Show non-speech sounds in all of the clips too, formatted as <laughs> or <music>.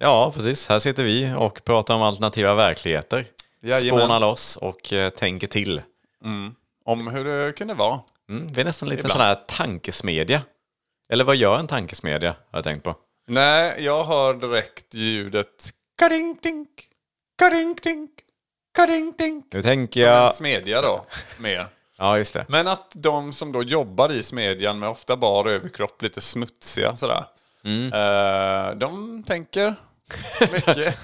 Ja, precis. Här sitter vi och pratar om alternativa verkligheter. Jajamän. Spånar loss och eh, tänker till. Om hur det kunde vara. Mm, vi är nästan lite Ibland. sån här tankesmedja. Eller vad gör en tankesmedja, har jag tänkt på. Nej, jag hör direkt ljudet kading tink, kading tink, kading tink. Nu tänker Som en jag... smedja då, mer. <laughs> Ja, just det. Men att de som då jobbar i smedjan med ofta bar överkropp, lite smutsiga sådär. eh, de tänker mycket.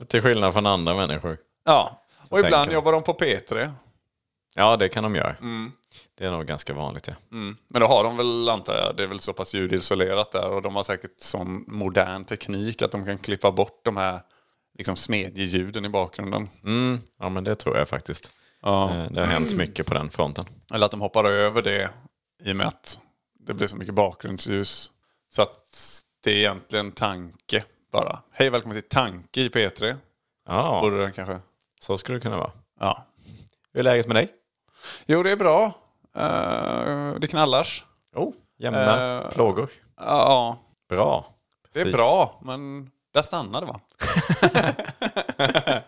<laughs> Till skillnad från andra människor. ja, och ibland tänker jobbar de på P3. Ja, det kan de göra. Det är nog ganska vanligt, ja. Mm. Men då har de väl, antar jag, det är väl så pass ljudisolerat där och de har säkert sån modern teknik att de kan klippa bort de här liksom smedjeljuden i bakgrunden. Mm, ja, men det tror jag faktiskt. Ja. Eh, Det har hänt mycket på den fronten. Eller att de hoppar över det i och med att det blir så mycket bakgrundsljus. Så att det är egentligen tanke bara. Hej välkommen till Tanke i P3. Ja, Borde det kanske. så skulle det kunna vara. Ja. Hur är läget med dig? Jo, det är bra. Eh, det knallars. Oh, jämna Eh, plågor. Ja, Bra. det är Precis. bra. Men där stannar det va? <laughs>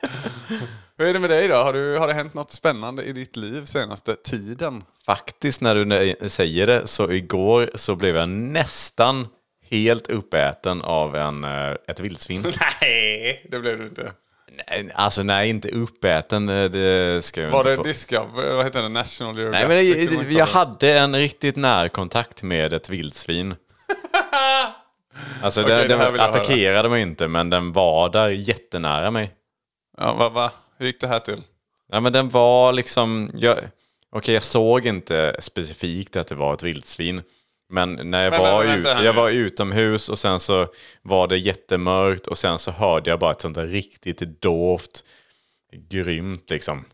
Hur är det med dig då? Har, du, har det hänt något spännande i ditt liv senaste tiden? Faktiskt när du nä- säger det så igår så blev jag nästan helt uppäten av en, eh, ett vildsvin. <laughs> Nej, det blev du inte. Nej, alltså nej, inte uppäten. eh, Det ska jag Var inte det på. Discovery? Vad heter det? National Nej, Geographic? men det, vad jag det? hade en riktigt närkontakt med ett vildsvin. <laughs> Alltså Okej, den, den jag attackerade mig inte, men den var där jättenära mig. Ja, va, va? Hur gick det här till? Ja, men den var liksom... Jag, Okej, jag såg inte specifikt att det var ett vildsvin. Men när jag, Men, var, men, ut, jag var utomhus och sen så var det jättemörkt och sen så hörde jag bara ett sånt där riktigt dovt, grymt liksom.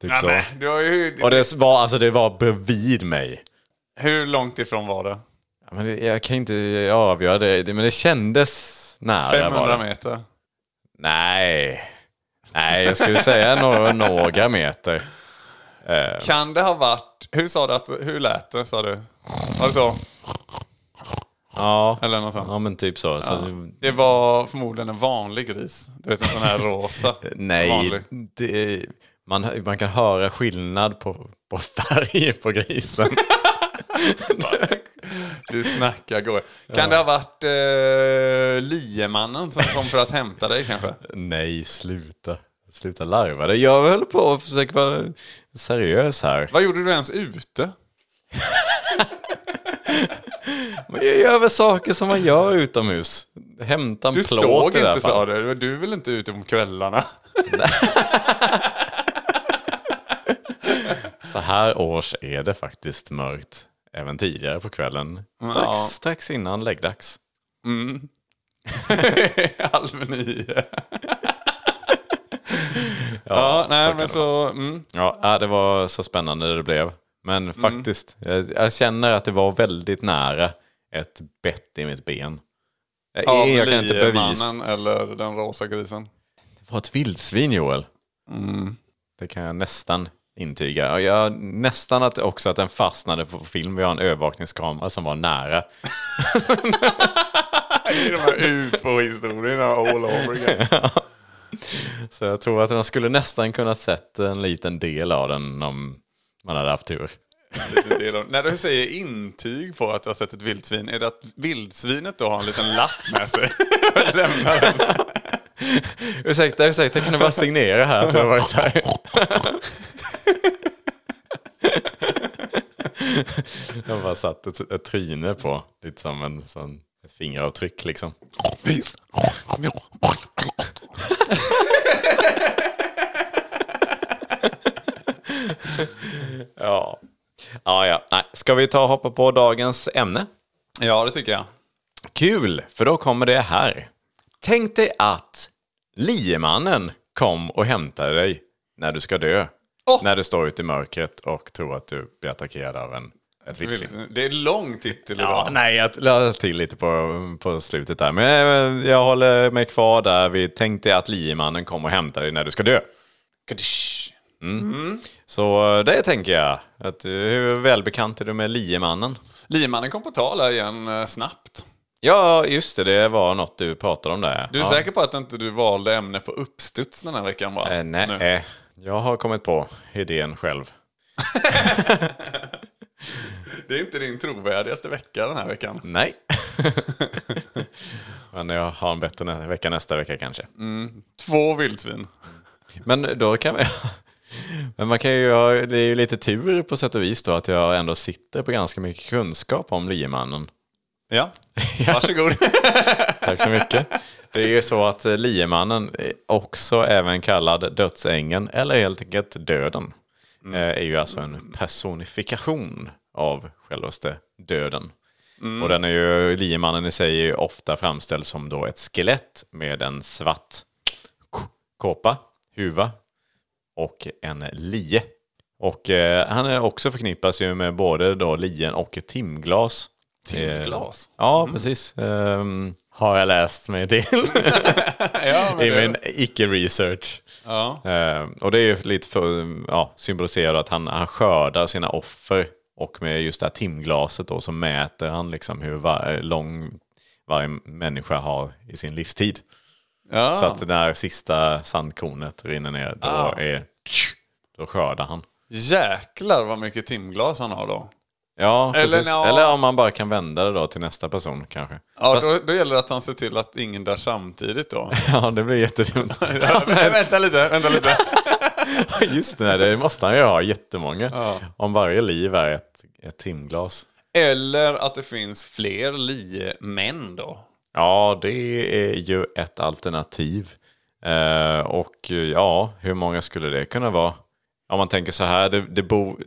Typ så. Nej, ju, Och det var, alltså, det var bredvid mig. Hur långt ifrån var det? Ja, Men det- jag kan inte avgöra det, men det kändes nära. 500 bara. meter? Nej. Nej, jag skulle säga några, några meter. Kan det ha varit... Hur sa du att... Hur lät det, sa du? Var det så? Ja, Eller något sånt? ja men typ så. så Ja. Det var förmodligen en vanlig gris. Du vet en sån här rosa. Nej, det, man, man kan höra skillnad på, på färg på grisen. <laughs> Du snackar går. Kan det ha varit eh, liemannen som kom för att hämta dig kanske? Nej, sluta. Sluta larva dig. Jag höll på att försöka vara seriös här. Vad gjorde du ens ute? <laughs> Men jag gör väl saker som man gör utomhus. Hämta en Du plåt såg i det inte sa du. Du väl inte ute om kvällarna? <laughs> Så här års är det faktiskt mörkt. Även tidigare på kvällen. Strax, Ja. strax innan läggdags. <laughs> Halv nio. Ja, nej så men det så... Mm. Ja, det var så spännande det blev. Men faktiskt, jag, jag känner att det var väldigt nära ett bett i mitt ben. Jag, Av jag kan inte bevisa. eller den rosa grisen. Det var ett vildsvin, Joel. Det kan jag nästan intyga. Jag, nästan att också att den fastnade på film. Vi har en övervakningskamera som var nära. Det är de här <laughs> ufo-historierna all over again. Så jag tror att man skulle nästan kunnat sett en liten del av den om man hade haft tur. När du säger intyg på att du har sett ett vildsvin, är det att vildsvinet då har en liten lapp med sig? <laughs> Lämnar den. Ursäkta, ursäkta, kan du bara signera här att du har varit här? Har bara satt ett, ett tryne på, lite som en sån, ett fingeravtryck liksom. Ja. Ja, ja. Nej. Ska vi ta och hoppa på dagens ämne? Ja, det tycker jag. Kul, för då kommer det här. Tänk dig att Liemannen kom och hämtade dig när du ska dö. Åh! När du står ute i mörkret och tror att du blir attackerad av en. Det är lång titel Ja, idag. nej, jag la till lite på, på slutet där. Men eh, jag håller mig kvar där. Vi tänkte att liemannen kommer och hämtar dig när du ska dö. Kadish. Så eh, det tänker jag. Att, eh, hur välbekant är du med liemannen? Liemannen kom på tal här igen snabbt. Ja, just det. Det var något du pratade om där. Du är ja. säker på att inte du valde ämne på uppstuds den här veckan va? Eh, nej, Nu. jag har kommit på idén själv. <laughs> <laughs> Det är inte din trovärdigaste vecka den här veckan. Nej. <laughs> Men jag har en bättre vecka nästa vecka kanske. Två vildsvin. Men då kan vi... <laughs> Men man kan ju ha, det är ju lite tur på sätt och vis då att jag ändå sitter på ganska mycket kunskap om liemannen. Ja, <laughs> varsågod. Tack så mycket. Det är ju så att liemannen, också även kallad dödsängeln eller helt enkelt döden, eh, är ju alltså en personifikation av självaste döden. Och den är ju, liemannen i sig är ofta framställd som då ett skelett med en svart kåpa, huva och en lie. Och eh, han är också förknippas ju med både då lien och timglas. Timglas? Eh, ja, precis. Ehm, har jag läst mig till <laughs> ja, men <laughs> i min icke-research. ja. Ehm, och det är ju lite för, ja, symboliserar att han, han skördar sina offer. Och med just det här timglaset då så mäter han liksom hur var, lång varje människa har i sin livstid. Ja. Så att när sista sandkornet rinner ner, då, Ah. är, då skördar han. Jäklar vad mycket timglas han har då. Ja, Eller precis. nja. Eller om man bara kan vända det då till nästa person kanske. Ja, Fast, då, då gäller det att han ser till att ingen dör samtidigt då. <laughs> ja, det blir jättedumt. <laughs> ja, men, vänta lite, vänta lite. <laughs> Just det, det måste han ju ha jättemånga. Ja. Om varje liv är ett, ett timglas. Eller att det finns fler liemän då. Ja, det är ju ett alternativ. Eh, och ja, hur många skulle det kunna vara? Om man tänker så här, det, det bo,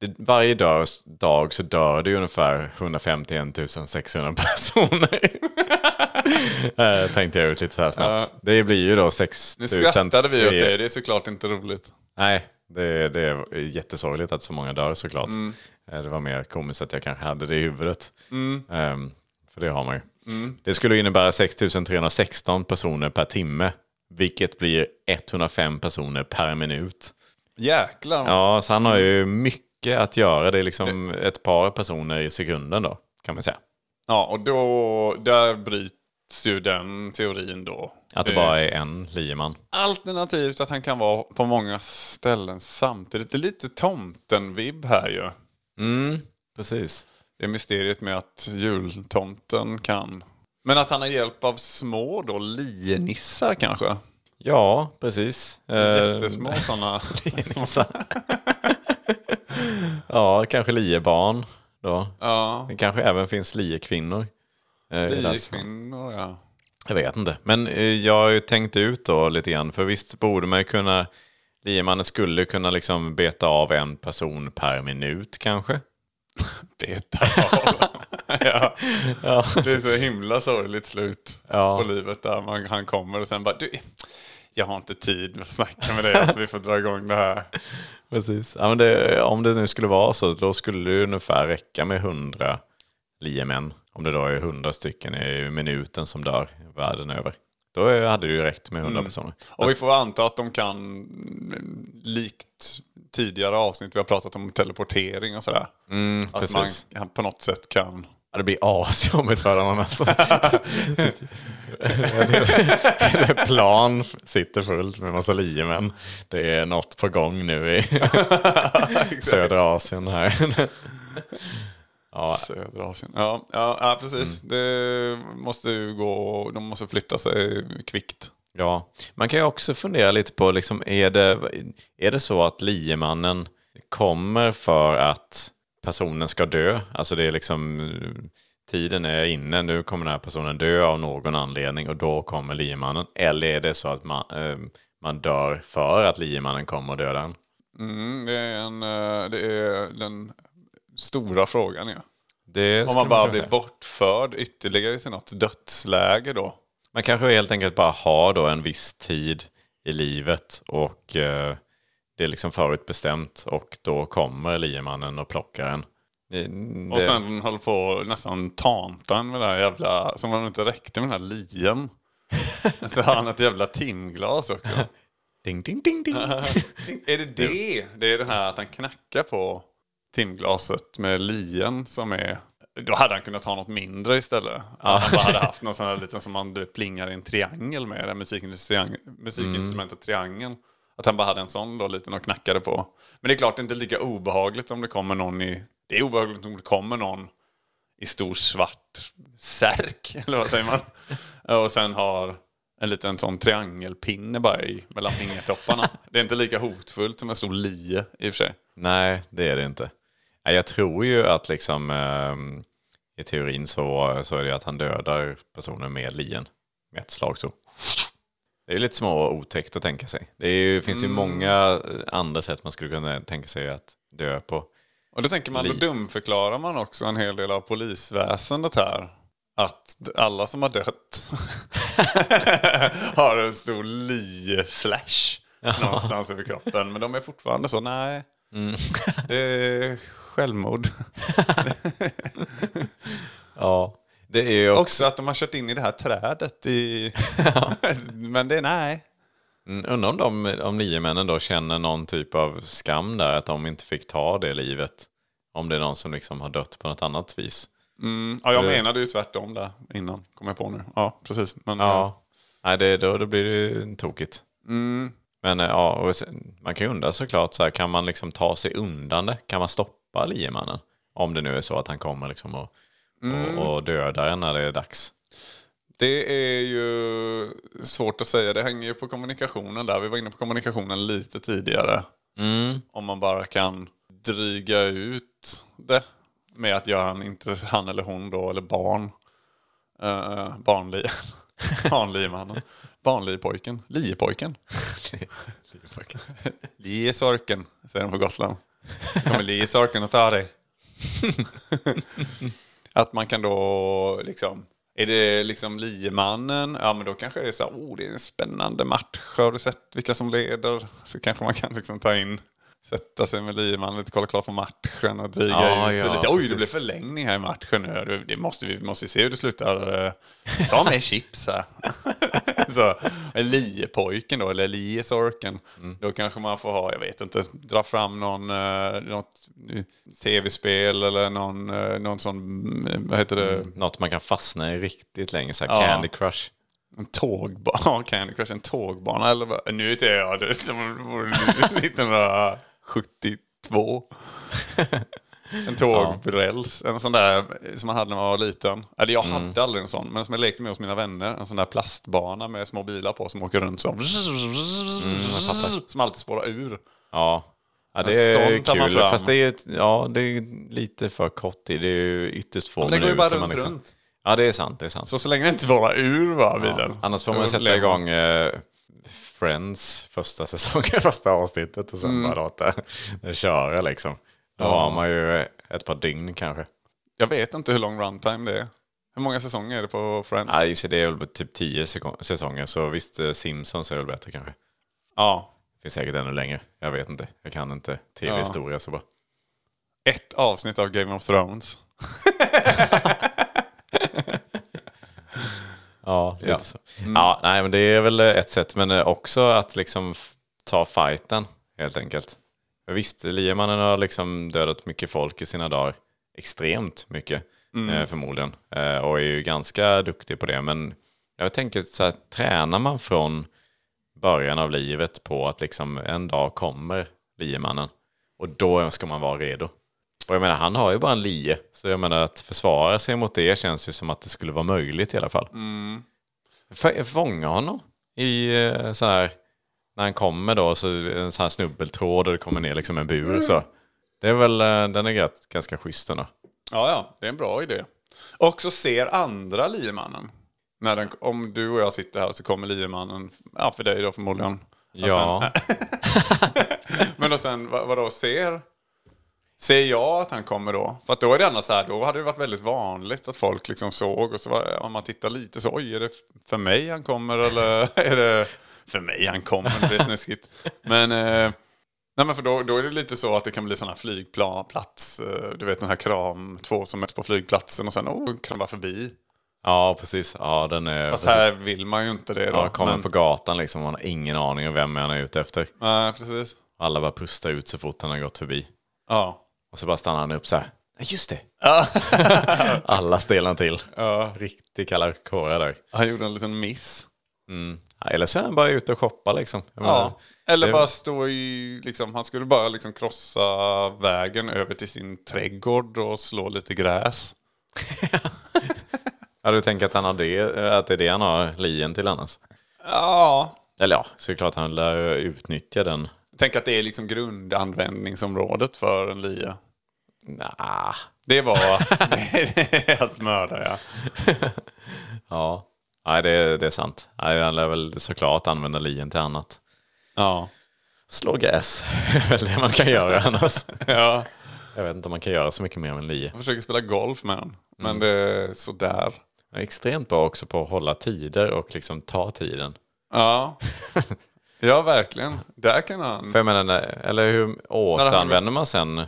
det, varje dag, dag så dör det ungefär 151 600 personer. <laughs> eh, tänkte jag ut lite så här snabbt. Det blir ju då 6 Nu 000... skrattade vi åt det, det är såklart inte roligt. Nej, det, det är jättesorgligt att så många dör såklart. Mm. Eh, Det var mer komiskt att jag kanske hade det i huvudet. Mm. Ehm, för det har man ju. Det skulle innebära 6 316 personer per timme. Vilket blir 105 personer per minut. Jäklar. Ja, så han har ju mycket att göra. Det är liksom ett par personer i sekunden då, kan man säga. Ja, och då, där bryts ju den teorin då. Att det bara är en lieman. Alternativt att han kan vara på många ställen samtidigt. Det är lite tomten-vibb här ju. Mm, precis. Det är mysteriet med att jultomten kan... Men att han har hjälp av små då, lienissar kanske? Ja, precis. Eh, Jättesmå sådana. <laughs> nissar. <laughs> ja, kanske liebarn då. ja, Det kanske även finns liekvinnor. Eh, liekvinnor ja. Jag vet inte. Men eh, jag har ju tänkt ut då lite grann. För visst borde man ju kunna... Liemannen skulle kunna liksom beta av en person per minut kanske. <laughs> Beta av. <laughs> ja. Det är så himla sorgligt slut Ja. på livet där man, han kommer och sen bara du, jag har inte tid att snacka med dig så vi får dra igång det här. <laughs> Precis. Ja, det, om det nu skulle vara så, då skulle det ungefär räcka med 100 liemän. Om det då är 100 stycken i minuten som dör världen över. Då hade det ju räckt med 100 personer. Och vi får anta att de kan, mm, likt tidigare avsnitt vi har pratat om teleportering och sådär. Mm, att precis. man på något sätt kan... Det blir asjobbigt för dem alltså. Ett <laughs> <laughs> plan sitter fullt med massa liemän. Det är något på gång nu i <laughs> södra Asien här. ja, Södra Asien. Ja, ja, ja precis. Mm. Det måste ju gå, de måste flytta sig kvickt. ja, man kan ju också fundera lite på, liksom, är, det, är det så att liemannen kommer för att personen ska dö? Alltså det är liksom, tiden är inne, nu kommer den här personen dö av någon anledning och då kommer liemannen. Eller är det så att man, eh, man dör för att liemannen kommer och dödar en? Mm, det, är en, eh, det är den stora frågan. Ja. Det Om man bara kunna blir säga. bortförd ytterligare till något dödsläge då. Man kanske helt enkelt bara har då en viss tid i livet och eh, det är liksom förutbestämt och då kommer liemannen och plockar en. Det, Och sen håller på nästan tanta med det här jävla... Som om det inte räckte med den här lien. <laughs> Så har han ett jävla timglas också. <laughs> ding, ding, ding, ding. <laughs> är det det? Det är det här att han knackar på timglaset med lien som är... Då hade han kunnat ha något mindre istället. Att han bara hade haft någon sån här liten som man plingar i en triangel med. Det musikinstrumentet, musikinstrumentet triangeln. Att han bara hade en sån då liten och knackade på. Men det är klart det är inte lika obehagligt om det kommer någon i... Det är obehagligt om det kommer någon i stor svart särk, <laughs> eller vad säger man? Och sen har en liten sån triangelpinne bara i mellan fingertopparna. Det är inte lika hotfullt som en stor lie i och för sig. Nej, det är det inte. Nej, Jag tror ju att liksom ehm, i teorin så, så är det att han dödar personen med lien. Med ett slag så. Det är lite små otäckt att tänka sig. Det ju, finns ju många andra sätt man skulle kunna tänka sig att dö på. Och då tänker man, då dumförklarar man också en hel del av polisväsendet här. Att alla som har dött <laughs> har en stor lie-slash någonstans över kroppen. Men de är fortfarande så, nej. Det är självmord. <laughs> Ja. Det är ju också... Också att de har kört in i det här trädet i... <laughs> <laughs> Men det är nej. Mm, Undrar om, de, om liemännen då känner någon typ av skam där, att de inte fick ta det livet. Om det är någon som liksom har dött på något annat vis. Mm, ja, jag menade ju tvärtom där innan, kom jag på nu. Ja, precis. Men, Ja. Nej, det, då, då blir det ju tokigt. Mm. Men eh, ja, och sen, man kan ju undra såklart, så här, kan man liksom ta sig undan det? Kan man stoppa liemannen? Om det nu är så att han kommer liksom och, och, och dödar en när det är dags. Det är ju svårt att säga. Det hänger ju på kommunikationen där. Vi var inne på kommunikationen lite tidigare. Om man bara kan dryga ut det med att göra han, inte han eller hon då, eller barn. Uh, barnli <laughs> Barnliemannen. Barnlipojken. Liepojken. <laughs> Liesorken, säger de på Gotland. kommer Liesorken och tar dig. <laughs> Att man kan då liksom... Är det liksom liemannen? Ja men då kanske det är så här, oh det är en spännande match. Har du sett vilka som leder? Så kanske man kan liksom ta in, sätta sig med liemannen lite, kolla klart på matchen och dryga Ja, ut ja, lite. Oj precis. det blev förlängning här i matchen nu. Det- måste, vi måste se hur det slutar. Eh, Ta med chips här. <laughs> så, liepojken då, eller liesorken. Då kanske man får ha, jag vet inte, dra fram någon, eh, något tv-spel eller någon, eh, någon sån, eh, vad heter det, Något man kan fastna i riktigt länge, så här Ja. Candy Crush. en tågbana, <laughs> Candy Crush, en tågbana eller vad? Nu ser jag det som vore det 1972. <laughs> En tågräls, en sån där som man hade när man var liten. Eller jag hade aldrig en sån, men som jag lekte med hos mina vänner. En sån där plastbana med små bilar på som åker runt så. som alltid spårar ur. Ja. Ja, det är kul. Fast det är, ja, det är lite för kort tid. Det är ju ytterst få Men det går minuter. ju bara runt, liksom- runt. Ja, det är sant. Det är sant. Så så länge det inte spårar ur va, bilen. Annars får man sätta igång eh, Friends första säsongen, <laughs> första avsnittet och sen Mm. bara låta det köra liksom. Då har man ju ett par dygn kanske. Jag vet inte hur lång runtime det är. Hur många säsonger är det på Friends? Ja, just det, det är väl typ tio säsonger, så visst, eh, Simpsons är väl bättre kanske. Ja. Finns säkert ännu längre. Jag vet inte. Jag kan inte tv-historia så bra. Ett avsnitt av Game of Thrones. <laughs> <laughs> Ja, Ja. så. Ja, nej, men det är väl ett sätt, men eh, också att liksom ta fighten helt enkelt. För Visst, liemannen har liksom dödat mycket folk i sina dagar. Extremt mycket, eh, förmodligen. Eh, och är ju ganska duktig på det. Men jag tänker så här, tränar man från början av livet på att liksom en dag kommer liemannen. Och då ska man vara redo. Och jag menar, han har ju bara en lie. Så jag menar, att försvara sig mot det känns ju som att det skulle vara möjligt i alla fall. F- Fånga honom i eh, så här, när han kommer då, så en sån här snubbeltråd och det kommer ner liksom en bur. Så. Det är väl, eh, den är ganska schysst ändå. Ja, ja, det är en bra idé. Och så ser andra liemannen. När den, om du och jag sitter här så kommer liemannen, ja för dig då förmodligen. Ja. Sen, <laughs> <laughs> men och sen, vad, vadå, ser? Ser jag att han kommer då? För att då är det ändå så här, då hade det varit väldigt vanligt att folk liksom såg och så var, om man tittar lite så, oj, är det för mig han kommer eller <laughs> är det för mig han kommer? Det är snuskigt. Men, eh, nej men för då, då är det lite så att det kan bli sådana här flygplats, eh, du vet den här kram, två som möts på flygplatsen och sen, oh, kan vara förbi. Ja, precis. Ja, den är... Fast precis. här vill man ju inte det då. Ja, kommer men, på gatan liksom, man har ingen aning om vem man är ute efter. Nej, precis. Alla bara pustar ut så fort han har gått förbi. Ja. Och så bara stannar han upp så här. "Ja, Just det! <laughs> Alla stelnar till. Ja. Riktigt kalla kårar där. Han gjorde en liten miss. Ja, Eller så är han bara ute och shoppar liksom. Jag menar, Ja. Eller det- bara stå i, liksom, han skulle bara liksom krossa vägen över till sin trädgård och slå lite gräs. <laughs> Ja, du tänker att, han har det, att det är det han har lien till annars? Ja. Eller ja, så är det klart han lär utnyttja den. Tänk att det är liksom grundanvändningsområdet för en lia. Nah. Det var att <laughs> <laughs> mörda ja. <laughs> Ja, Nej, det, är- det är sant. Han lär väl såklart använda lien till annat. Ja. Slå gräs är väl det man kan göra annars. ja. Jag vet inte om man kan göra så mycket mer med en lie. Jag försöker spela golf med den. Men det är sådär. Han är extremt bra också på att hålla tider och liksom ta tiden. Ja. Ja, verkligen. Där kan han... För jag menar, eller hur återanvänder man sen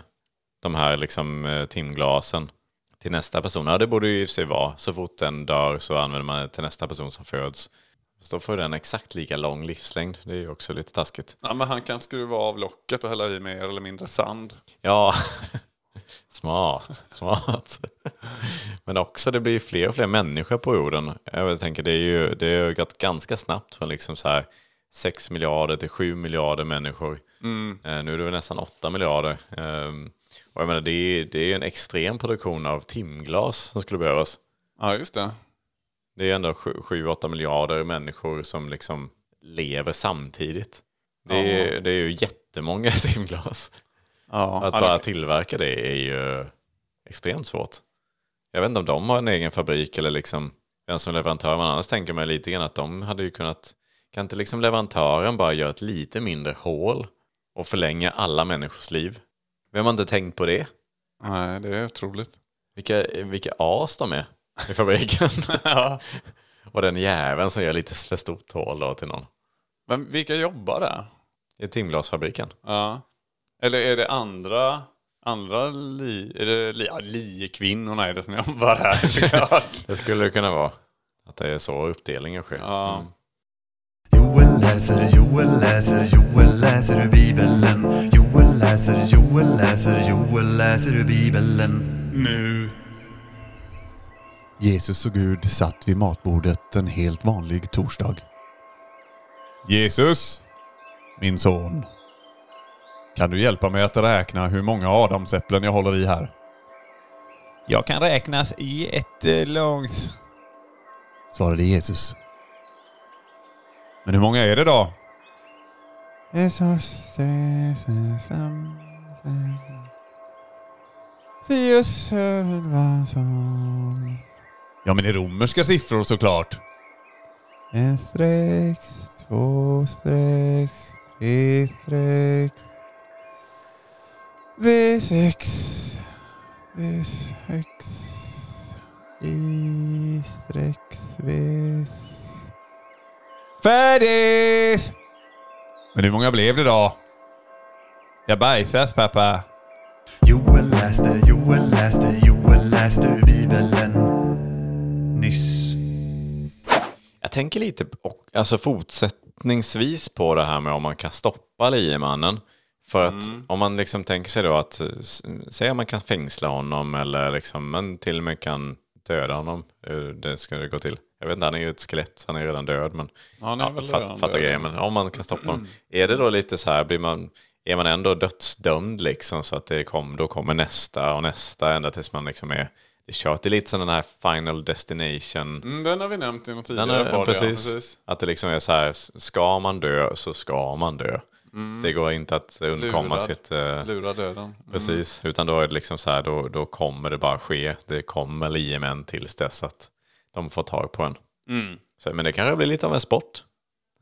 de här liksom eh, timglasen till nästa person? Ja, det borde ju i och för sig vara. Så fort den dör så använder man det till nästa person som föds. Så då får den exakt lika lång livslängd. Det är ju också lite taskigt. Ja, men han kan skruva av locket och hälla i mer eller mindre sand. Ja, <laughs> smart, smart. <laughs> Men också det blir ju fler och fler människor på jorden. Jag tänker det är ju det har gått ganska snabbt från liksom så här 6 miljarder till 7 miljarder människor. Eh, Nu är det väl nästan 8 miljarder. Ehm, Och jag menar det är, det är en extrem produktion av timglas som skulle behövas. Ja, just det. Det är ändå 7-8 miljarder människor som liksom lever samtidigt. Det är, det är ju jättemånga <laughs> timglas. Ja, Att ja, bara tillverka det är ju extremt svårt. Jag vet inte om de har en egen fabrik eller liksom vem som leverantör. Men annars tänker man lite grann att de hade ju kunnat... Kan inte liksom leverantören bara göra ett lite mindre hål och förlänga alla människors liv? Vem har inte tänkt på det? Nej, det är otroligt. Vilka, vilka as de är i fabriken. <laughs> och den jäveln som gör lite för stort hål då till någon. Men vilka jobbar där? I timglasfabriken. Ja. Eller är det andra, andra li, är det li, ja, liekvinnorna är det som jobbar här <laughs> såklart. Det skulle det kunna vara. Att det är så uppdelningen sker. Ja. Joel läser, Joel läser, Joel läser ur Bibeln. Joel läser, Joel läser, Joel läser ur Bibeln. Nu. Jesus och Gud satt vid matbordet en helt vanlig torsdag. Jesus, min son. Kan du hjälpa mig att räkna hur många adamsäpplen jag håller i här? Jag kan räknas jättelångt. Svarade Jesus. Men hur många är det då? Ja, men i romerska siffror såklart. En streck, två streck, tre streck. V6. V6. I streck V. Färdigt! Men hur många blev det då? Jag bajsas pappa. Joel läste, Joel läste, Joel läste ur Bibeln. Nyss. Jag tänker lite och, alltså fortsättningsvis på det här med om man kan stoppa liemannen. För att om man liksom tänker sig då att, säg att man kan fängsla honom eller liksom, man till och med kan döda honom. Hur det ska det gå till. Jag vet inte, han är ju ett skelett, så han är redan död. Men, Ja, väl fatt, fattar grejen, men om man kan stoppa honom. Är det då lite så här, blir man, är man ändå dödsdömd liksom så att det kom, då kommer nästa och nästa ända tills man liksom är, det är kört. Det är lite som den här final destination. Mm, den har vi nämnt i något Den tidigare är, podd. precis, Ja, precis. Att det liksom är så här, ska man dö så ska man dö. Det går inte att undkomma Lurad. sitt... eh, Lura döden. Mm. Precis, utan då är det liksom så här, då, då kommer det bara ske. Det kommer liemän tills dess att de får tag på en. Mm. Så, men det kanske blir lite av en sport.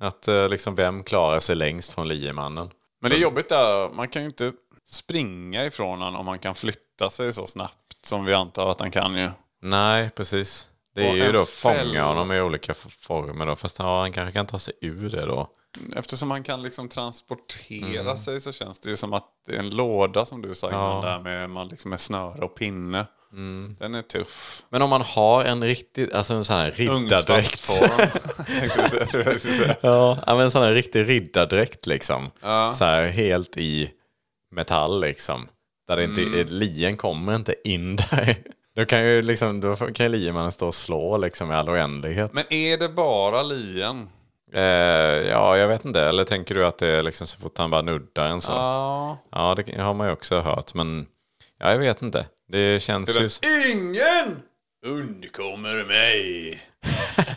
Att eh, liksom, vem klarar sig längst från liemannen? Men det är jobbigt där, man kan ju inte springa ifrån honom om han kan flytta sig så snabbt som vi antar att han kan ju. Nej, precis. Det är Och ju då fäll- fånga honom i olika former då. Fast ja, han kanske kan ta sig ur det då. Eftersom han kan liksom transportera Mm. sig så känns det ju som att det är en låda som du sa innan Ja. Mm. där med, man liksom med snöre och pinne. Den är tuff. Men om man har en riktig, alltså en sån här riddardräkt. <laughs> Ja, ja, men en sån här riktig riddardräkt liksom. Ja. Så här helt i metall liksom. Där det inte, Mm. lien kommer inte in där. <laughs> Då kan ju liksom, då kan ju liemannen stå och slå liksom i all oändlighet. Men är det bara lien? Eh, ja, jag vet inte. Eller tänker du att det är liksom så fort han bara nuddar en så? Ja. Ja, det har man ju också hört. Men ja, jag vet inte. Det känns ju... Ingen undkommer mig.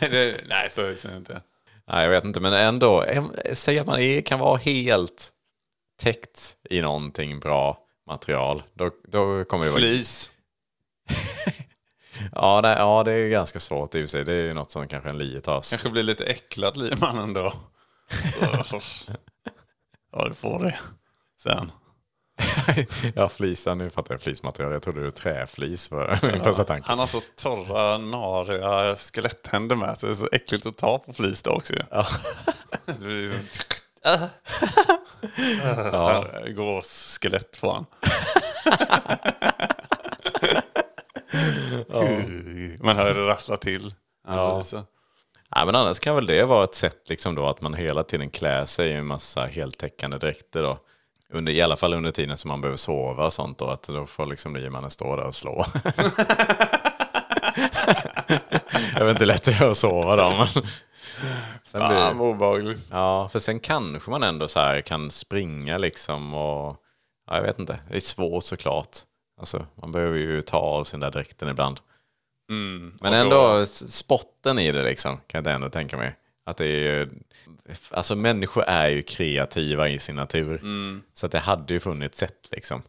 <laughs> det, nej, så är det inte. Nej, jag vet inte. Men ändå, säg att man är, kan vara helt täckt i någonting bra material. Då, då kommer det vara... Flis. <laughs> Ja, nej, ja, det är ganska svårt i och för sig. Det är ju något som kanske en lie tas. Kanske blir lite äcklad liemannen då. Så, <laughs> ja, du får det sen. <laughs> ja, flisan, nu fattar jag flismaterial. Jag trodde det var träflis var <laughs> min första tanke. Han har så torra, nariga skeletthänder med sig. Det är så äckligt att ta på flis då också <laughs> blir liksom... ja. Gåsskelett får han. Man hör det rassla till. Ja. Ja, men annars kan väl det vara ett sätt liksom då att man hela tiden klär sig i en massa heltäckande dräkter då. Under, I alla fall under tiden som man behöver sova och sånt då. Att då får liksom liemannen stå där och slå. <laughs> jag vet inte hur lätt det är att sova då. Men... Sen blir... Fan vad obehagligt. Ja, för sen kanske man ändå så här kan springa liksom och... Ja, jag vet inte. Det är svårt såklart. Alltså, man behöver ju ta av sin där dräkten ibland. Men och ändå s- spotten i det liksom, kan jag ändå tänka mig. Att det är. Alltså människor är ju kreativa i sin natur. Så att det hade ju funnits sätt liksom.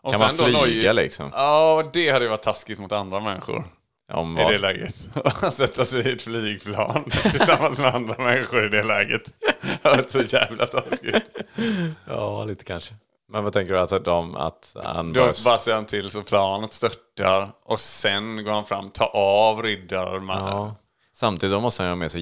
Och Kan man flyga nojigt- liksom? Ja, det hade ju varit taskigt mot andra människor. Om I det läget. Att <laughs> sätta sig i ett flygplan <laughs> tillsammans med andra människor i det läget. <laughs> Det hade varit så jävla taskigt. Ja, lite kanske. Men vad tänker du? Alltså, de, att han Då bara... bara ser han till så planet störtar och sen går han fram, tar av riddararmarna. Ja. Samtidigt måste han ha med sig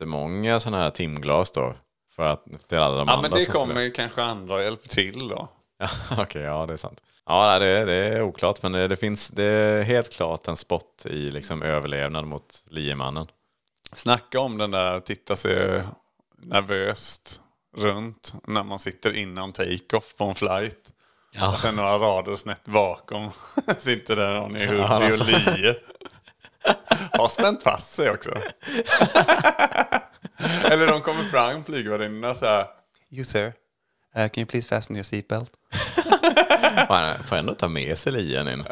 jättemånga sådana här timglas då. För att till alla de Ja, andra men det kommer skulle- kanske andra och hjälper till då. Ja, <laughs> Okej, ja det är sant. Ja, det, det är oklart, men det, det finns det är helt klart en spot i liksom överlevnad mot liemannen. Snacka om den där titta sig nervöst runt när man sitter innan take-off på en flight. Och sen några rader snett bakom <laughs> sitter där någon i han har hoodie så- och lie. <laughs> Har spänt fast sig också. <laughs> Eller de kommer fram, flygvärdinnorna så här. You sir, uh, can you please fasten your seatbelt? <laughs> Han får ändå ta med sig lien in.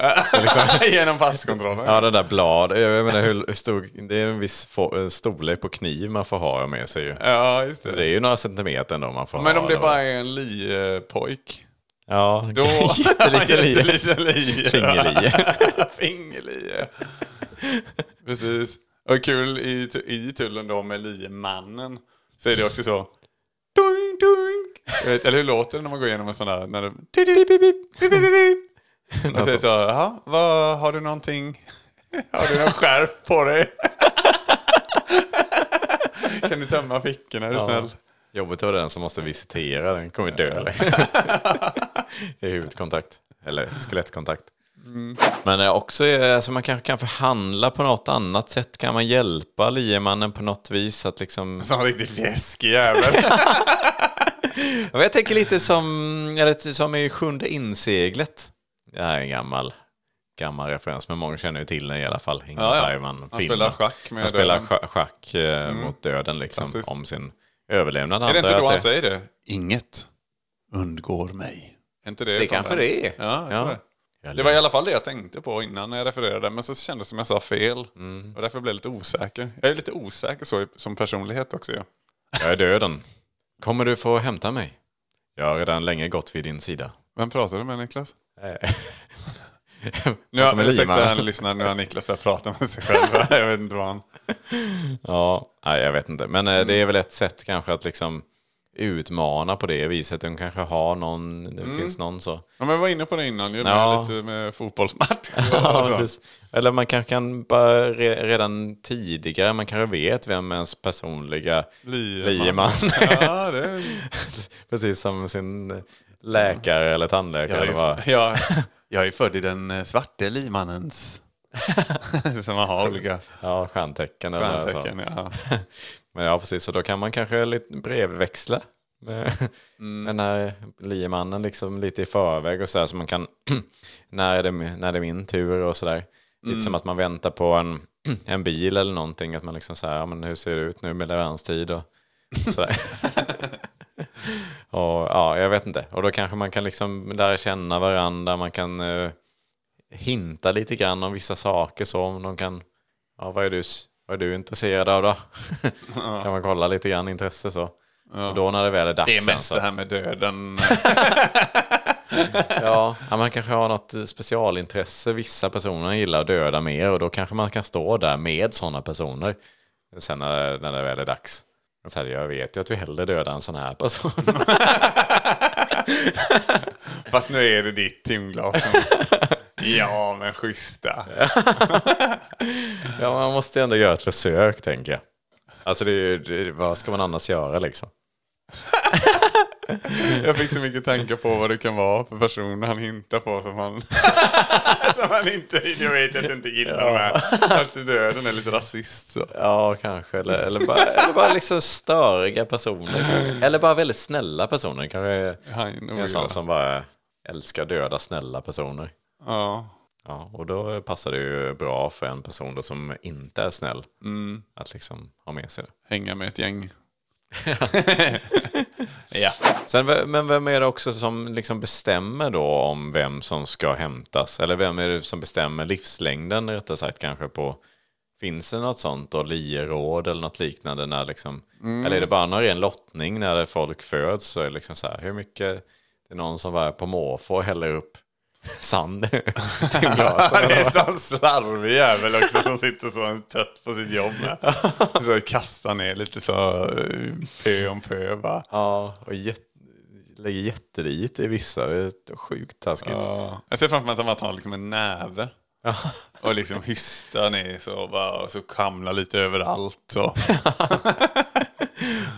Genom passkontrollen. Ja, det där blad. Jag menar hur stor... Det är en viss storlek på kniv man får ha med sig ju. Ja, just det. Det är ju några centimeter ändå man får Men ha. om det eller bara är en liepojk. Ja, Då... Jätteliten lie. Fingerlie. Fingerlie. <laughs> Precis. Och kul i, i tullen då med liemannen. Så är det också så. Doink. Jag vet, eller hur låter det när man går igenom en sån där? När det... Man <laughs> säger så, jaha, vad, har du någonting? <laughs> Har du någon skärp på dig? kan du tömma fickorna är du snäll? Jobbigt vara den som måste visitera, den kommer dö. I huvudkontakt. Eller skelettkontakt. Men också, alltså man kanske kan förhandla på något annat sätt. Kan man hjälpa liemannen på något vis? Att liksom... Sån riktigt fjäskig jävel. <laughs> Ja, Jag tänker lite som, eller som i Sjunde inseglet. Det här är en gammal, gammal referens, men många känner ju till den i alla fall. Ingmar Ja, ja. Bergman. Han spelar schack med Han spelar döden. scha- schack eh, mot döden liksom, om sin överlevnad. Är det inte då han säger det? Inget undgår mig. Är inte det Det kanske det är. Ja, jag tror det. Det var i alla fall det jag tänkte på innan när jag refererade, men så kändes det som jag sa fel. Mm. Och därför blev jag lite osäker. Jag är lite osäker så som personlighet också. Ja. Jag är döden. Kommer du få hämta mig? Jag har redan länge gått vid din sida. Vem pratar du med Niklas? Eh, <laughs> Nu har, ursäkta han lyssnar, nu har Niklas börjat prata med sig själv. jag vet inte vad han... Ja, nej, jag vet inte. Men eh, det är väl ett sätt kanske att liksom utmana på det viset. De kanske har någon, det finns någon så. Ja, men jag var inne på det innan ju, Ja. lite med fotbollsmatch. <laughs> Ja. Eller man kanske kan bara re, redan tidigare, man kanske vet vem ens personliga Lieman. lieman <laughs> Ja, det är... <laughs> Precis som sin läkare eller tandläkare. jag, eller vad. är, jag, jag är född i den eh, svarte limannens... <laughs> Som man har olika Ja, stjärntecken. eller så. stjärntecken. Ja. <laughs> Men ja, precis. Så då kan man kanske lite brevväxla med den här liemannen liksom lite i förväg och sådär. Så man kan, <clears throat> när är det, när det är min tur och sådär. Lite som att man väntar på en, <clears throat> en bil eller någonting. Att man liksom säger, ja men hur ser det ut nu med leveranstid och <laughs> sådär. och ja, jag vet inte. Och då kanske man kan liksom lära känna varandra. Man kan eh, hinta lite grann om vissa saker. Så om de kan, ja vad är du, vad är du intresserad av då? kan man kolla lite grann intresse så. Och då när det väl är dags Det är mest så- det här med döden. <laughs> Ja, ja, man kanske har något specialintresse. Vissa personer gillar att döda mer och då kanske man kan stå där med sådana personer. Sen när, när det väl är dags. Så här, jag vet ju att du hellre dödar en sån här person. <laughs> Fast nu är det ditt timglas. <laughs> ja, men schyssta. <laughs> ja, man måste ändå göra ett försök, tänker jag. Alltså, det, det, vad ska man annars göra liksom? <laughs> Jag fick så mycket tankar på vad det kan vara för personer han hintar på som han, <laughs> som han inte, jag vet att jag inte gillar med. Att döden är lite rasist så. Ja, kanske. Eller, eller, bara, eller bara liksom störiga personer. Eller bara väldigt snälla personer. Kanske Han en sån som bara älskar döda snälla personer. Ja. Ja, och då passar det ju bra för en person då som inte är snäll Mm. att liksom ha med sig det. Hänga med ett gäng. <laughs> ja. Sen, men vem är det också som liksom bestämmer då om vem som ska hämtas? Eller vem är det som bestämmer livslängden rättare sagt kanske på Finns det något sånt då, lieråd eller något liknande? När liksom, Eller är det bara någon ren lottning när folk föds? Så är det liksom så här, hur mycket Det är någon som var på måfå och häller upp sand <laughs> till <laughs> glasen. Det är en sån slarvig jävel också som sitter så trött på sitt jobb. Med. Så kastar ner lite så eh, pö om pö va. Ja, och jät- lägger jättelite i vissa. Det är sjukt taskigt. Ja. Jag ser framför mig att han tar liksom en näve. Och liksom hystar ner så bara, och så kamlar lite överallt. Så. <laughs>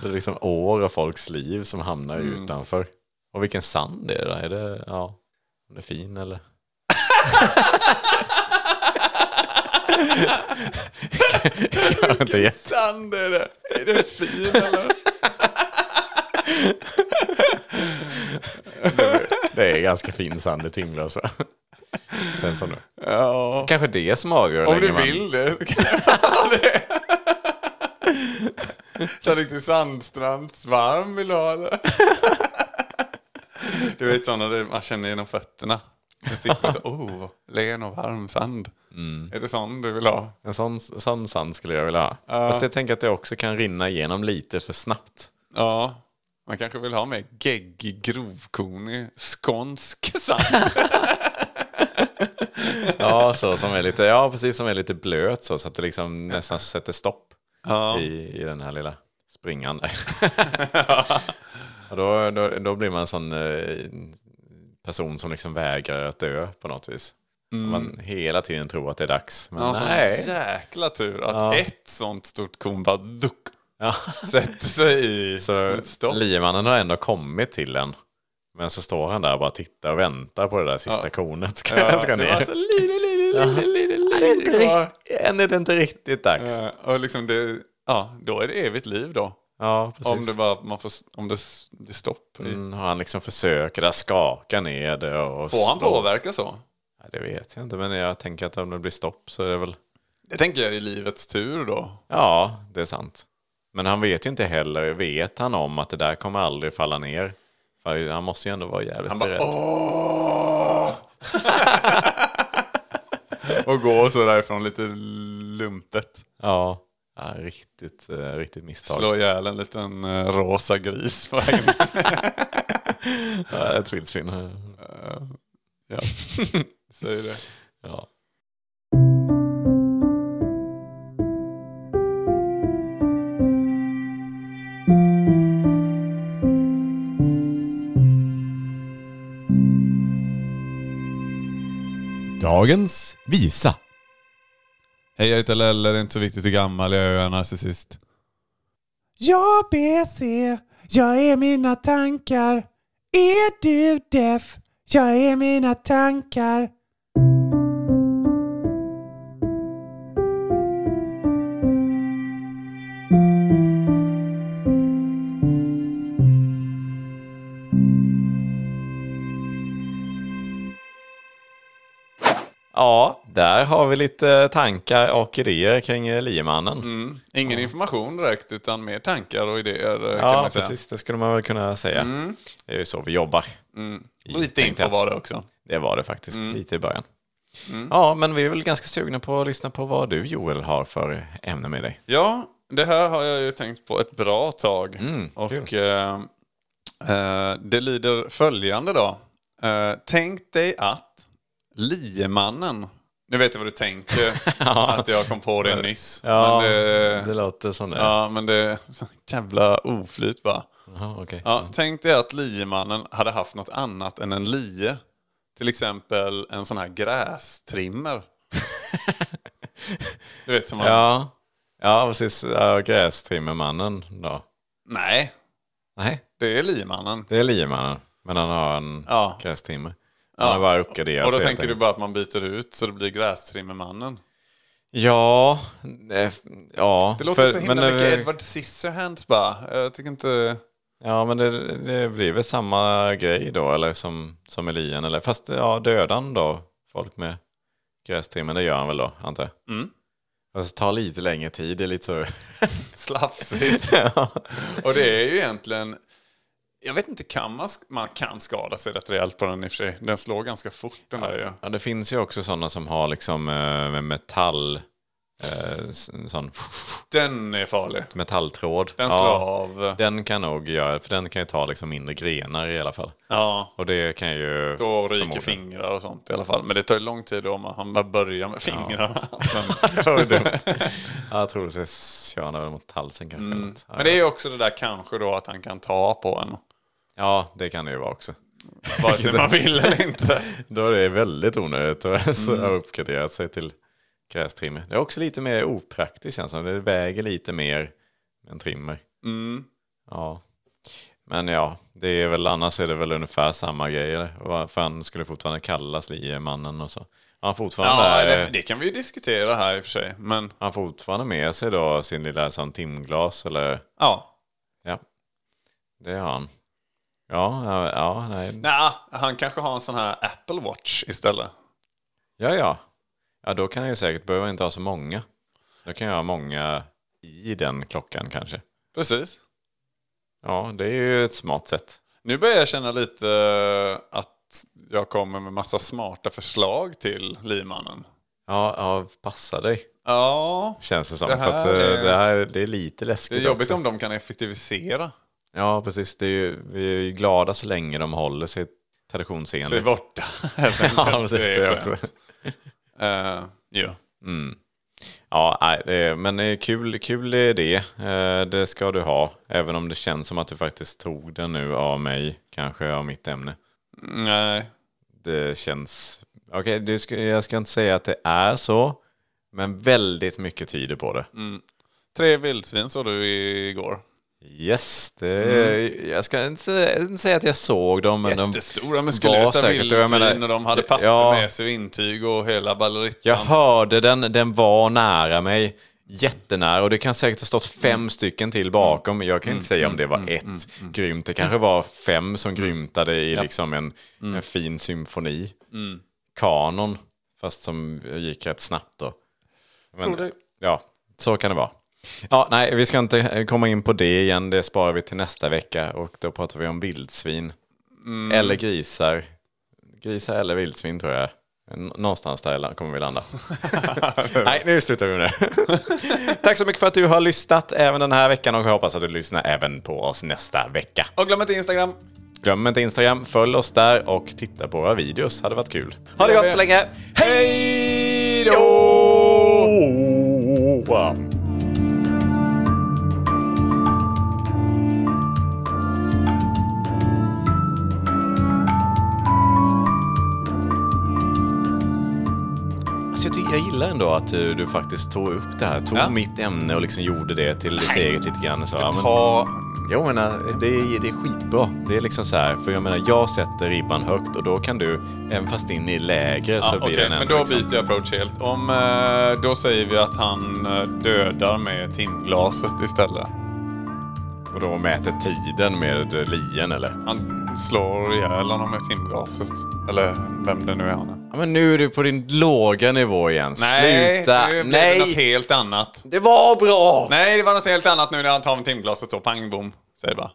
Det är liksom år av folks liv som hamnar Mm. utanför. Och vilken sand det är då? Är det, ja, det är fin eller? Jätte- Sand är det. Är det fin eller? det är ganska fin sand i? Sen som nu. Ja. Kanske det som avgör Om du länge man- vill det <laughs> så det. Så riktigt sandstrandsvarm vill du ha det? Du vet sådana där man känner genom fötterna. Man sitter så, oh, len och varm sand. Är det sån du vill ha? En sån, sån sand skulle jag vilja ha. Fast jag tänker att det också kan rinna igenom lite för snabbt. Ja. Man kanske vill ha mer geggig, grovkornig, skånsk sand. <laughs> Ja, så som är lite, ja precis som är lite blöt så, så att det liksom nästan sätter stopp Ja. i, i den här lilla springan där. <laughs> <laughs> och då, då, då blir man en sån eh, person som liksom vägrar att dö på något vis. Man hela tiden tror att det är dags. Men Ja, sån nej. jäkla tur att Ja. ett sånt stort korn bara duck, Ja. sätter sig i Så liemannen har ändå kommit till en. Men så står han där och bara tittar och väntar på det där sista Ja. kornet ska, Ja, ska ner. än är det inte riktigt dags. Och liksom det, ja, då är det evigt liv då. Ja, precis. Om det bara, man får, om det, det är stopp. Mm, han liksom försöker där skaka ner det och Får han stå- påverka så? Ja, det vet jag inte, men jag tänker att om det blir stopp så är det väl... Det tänker jag är livets tur då. Ja, det är sant. Men han vet ju inte heller, vet han om att det där kommer aldrig falla ner? För han måste ju ändå vara jävligt Han bara beredd. åh! <laughs> och gå så därifrån lite lumpet. Ja, Ja, riktigt, eh, riktigt misstag. Slå ihjäl en liten eh, rosa gris på vägen. <laughs> ja, ett vildsvin. Uh, ja, <laughs> Säg det. Ja. Dagens visa. Hej, jag heter Lelle. Det är inte så viktigt hur gammal jag är, jag är narcissist. Jag BC, jag är mina tankar. Är du deaf? Jag är mina tankar. Har vi lite tankar och idéer kring eh, liemannen. Mm. Ingen information direkt, utan mer tankar och idéer eh, Ja, precis. Det skulle man väl kunna säga. Det är ju så vi jobbar. I- Lite info var det också. Det var det faktiskt, lite i början. Ja, men vi är väl ganska sugna på att lyssna på vad du Joel har för ämne med dig. Ja, det här har jag ju tänkt på ett bra tag. Mm, och eh, eh, det lyder följande då. Eh, tänk dig att liemannen, nu vet jag vad du tänker, <laughs> att jag kom på det nyss. Ja, men det, det låter som det. ja, men det är jävla oflyt bara. Okej. Ja, tänk dig att liemannen hade haft något annat än en lie. Till exempel en sån här grästrimmer. <laughs> du vet som man... Ja, ja precis. Ja, grästrimmermannen då. Nej, Nej, det är liemannen. det är liemannen. Men han har en Ja. grästrimmer. Har bara uppgraderat Och då tänker du bara att man byter ut så det blir grästrimmermannen. Ja, ja. Det låter för- så himla men, mycket Edward Scissorhands bara. Jag tycker inte... Ja, men det, det blir väl samma grej då, eller som, som i lien. Eller, fast ja, dödan då, folk med grästrimmen, det gör han väl då, antar jag. Mm. Det tar lite längre tid, det är lite så... <laughs> slafsigt. <laughs> Och det är ju egentligen... Jag vet inte, kan man, man kan skada sig rätt rejält på den i och för sig. Den slår ganska fort den där ju. Ja, det finns ju också sådana som har liksom eh, metall, eh, sån Den är farlig. metalltråd. Den slår ja, av. Den kan nog göra, för den kan ju ta liksom mindre grenar i alla fall. Ja, Och det kan ju... då ryker fingrar och sånt i alla fall. Men det tar ju lång tid om man bara börjar med fingrarna. Men, <laughs> Det var ju dumt. ja, troligtvis kör mot halsen kanske. Ja, men det är ju också det där kanske då att han kan ta på en. Ja, det kan det ju vara också. <laughs> Vare sig man vill eller inte. <laughs> Då är det väldigt onödigt att <laughs> Mm. ha uppgraderat sig till grästrimmer. Det är också lite mer opraktiskt känns det som. Det väger lite mer än trimmer. Mm. Ja. Men ja, det är väl annars är det väl ungefär samma grej. Eller? Varför han skulle fortfarande kallas liemannen och så. Han fortfarande, Ja, där, det, det kan vi ju diskutera här i och för sig. Men han fortfarande med sig då sin lilla sån timglas eller ja, ja. Det har han. Ja, ja, ja, nej. Nja, han kanske har en sån här Apple Watch istället. Ja, ja. Ja, då kan jag ju säkert behöva inte ha så många. Då kan jag ha många i den klockan kanske. Precis. Ja, det är ju ett smart sätt. Nu börjar jag känna lite eh, att jag kommer med massa smarta förslag till limannen. Ja, ja passa dig. Ja, Känns det som. Det för att, här eh, är- det, här, det är lite det läskigt är jobbigt också. om de kan effektivisera. Ja, precis. Det är ju, vi är ju glada så länge de håller sig traditionsenligt. Är borta. <laughs> ja, precis. Det är också. Uh, ja. Ja, nej, det är, men det kul, kul är det. Eh, Det ska du ha. Även om det känns som att du faktiskt tog den nu av mig. Kanske av mitt ämne. Nej. Det känns... Okej, ska, jag ska inte säga att det är så. Men väldigt mycket tyder på det. Tre vildsvin såg du igår. Yes, det, jag ska inte säga, inte säga att jag såg dem. Men Jättestora muskulösa vildsvin och de hade papper Ja. med sig och intyg och hela ballerittan. Jag hörde den, den var nära mig. Jättenära och det kan säkert ha stått fem stycken till bakom. Jag kan inte säga om det var ett grymt. Det kanske var fem som grymtade i liksom en, en fin symfoni. Kanon, fast som gick rätt snabbt då. Men, Tror det. Ja, så kan det vara. Ja, nej, vi ska inte komma in på det igen. Det sparar vi till nästa vecka och då pratar vi om vildsvin. Eller grisar. Grisar eller vildsvin tror jag. Någonstans där kommer vi landa. <laughs> Nej, nu slutar vi med det. <laughs> Tack så mycket för att du har lyssnat även den här veckan och jag hoppas att du lyssnar även på oss nästa vecka. Och glöm inte Instagram. Glöm inte Instagram, följ oss där och titta på våra videos. Hade varit kul. Ha det gott så länge. Hej då! Jag gillar ändå att du, du faktiskt tog upp det här. Tog Ja. mitt ämne och liksom gjorde det till ditt eget lite grann. Så, ja, men, Ta... jag menar, det är, det är skitbra. Det är liksom så här, för jag menar, jag sätter ribban högt och då kan du, även fast in i lägre så Ja, blir okej, den men ändå då liksom, byter jag approach helt. Om, eh, då säger vi att han eh, dödar med timglaset istället. Och då mäter tiden med lien eller? Han slår ihjäl honom med timglaset. Eller vem det nu är han är. Ja, men nu är du på din låga nivå igen. Sluta! nu blev det något Nej! helt annat. Det var bra! Nej, det var något helt annat nu när han tar med timglaset så. Pang bom, säger bara.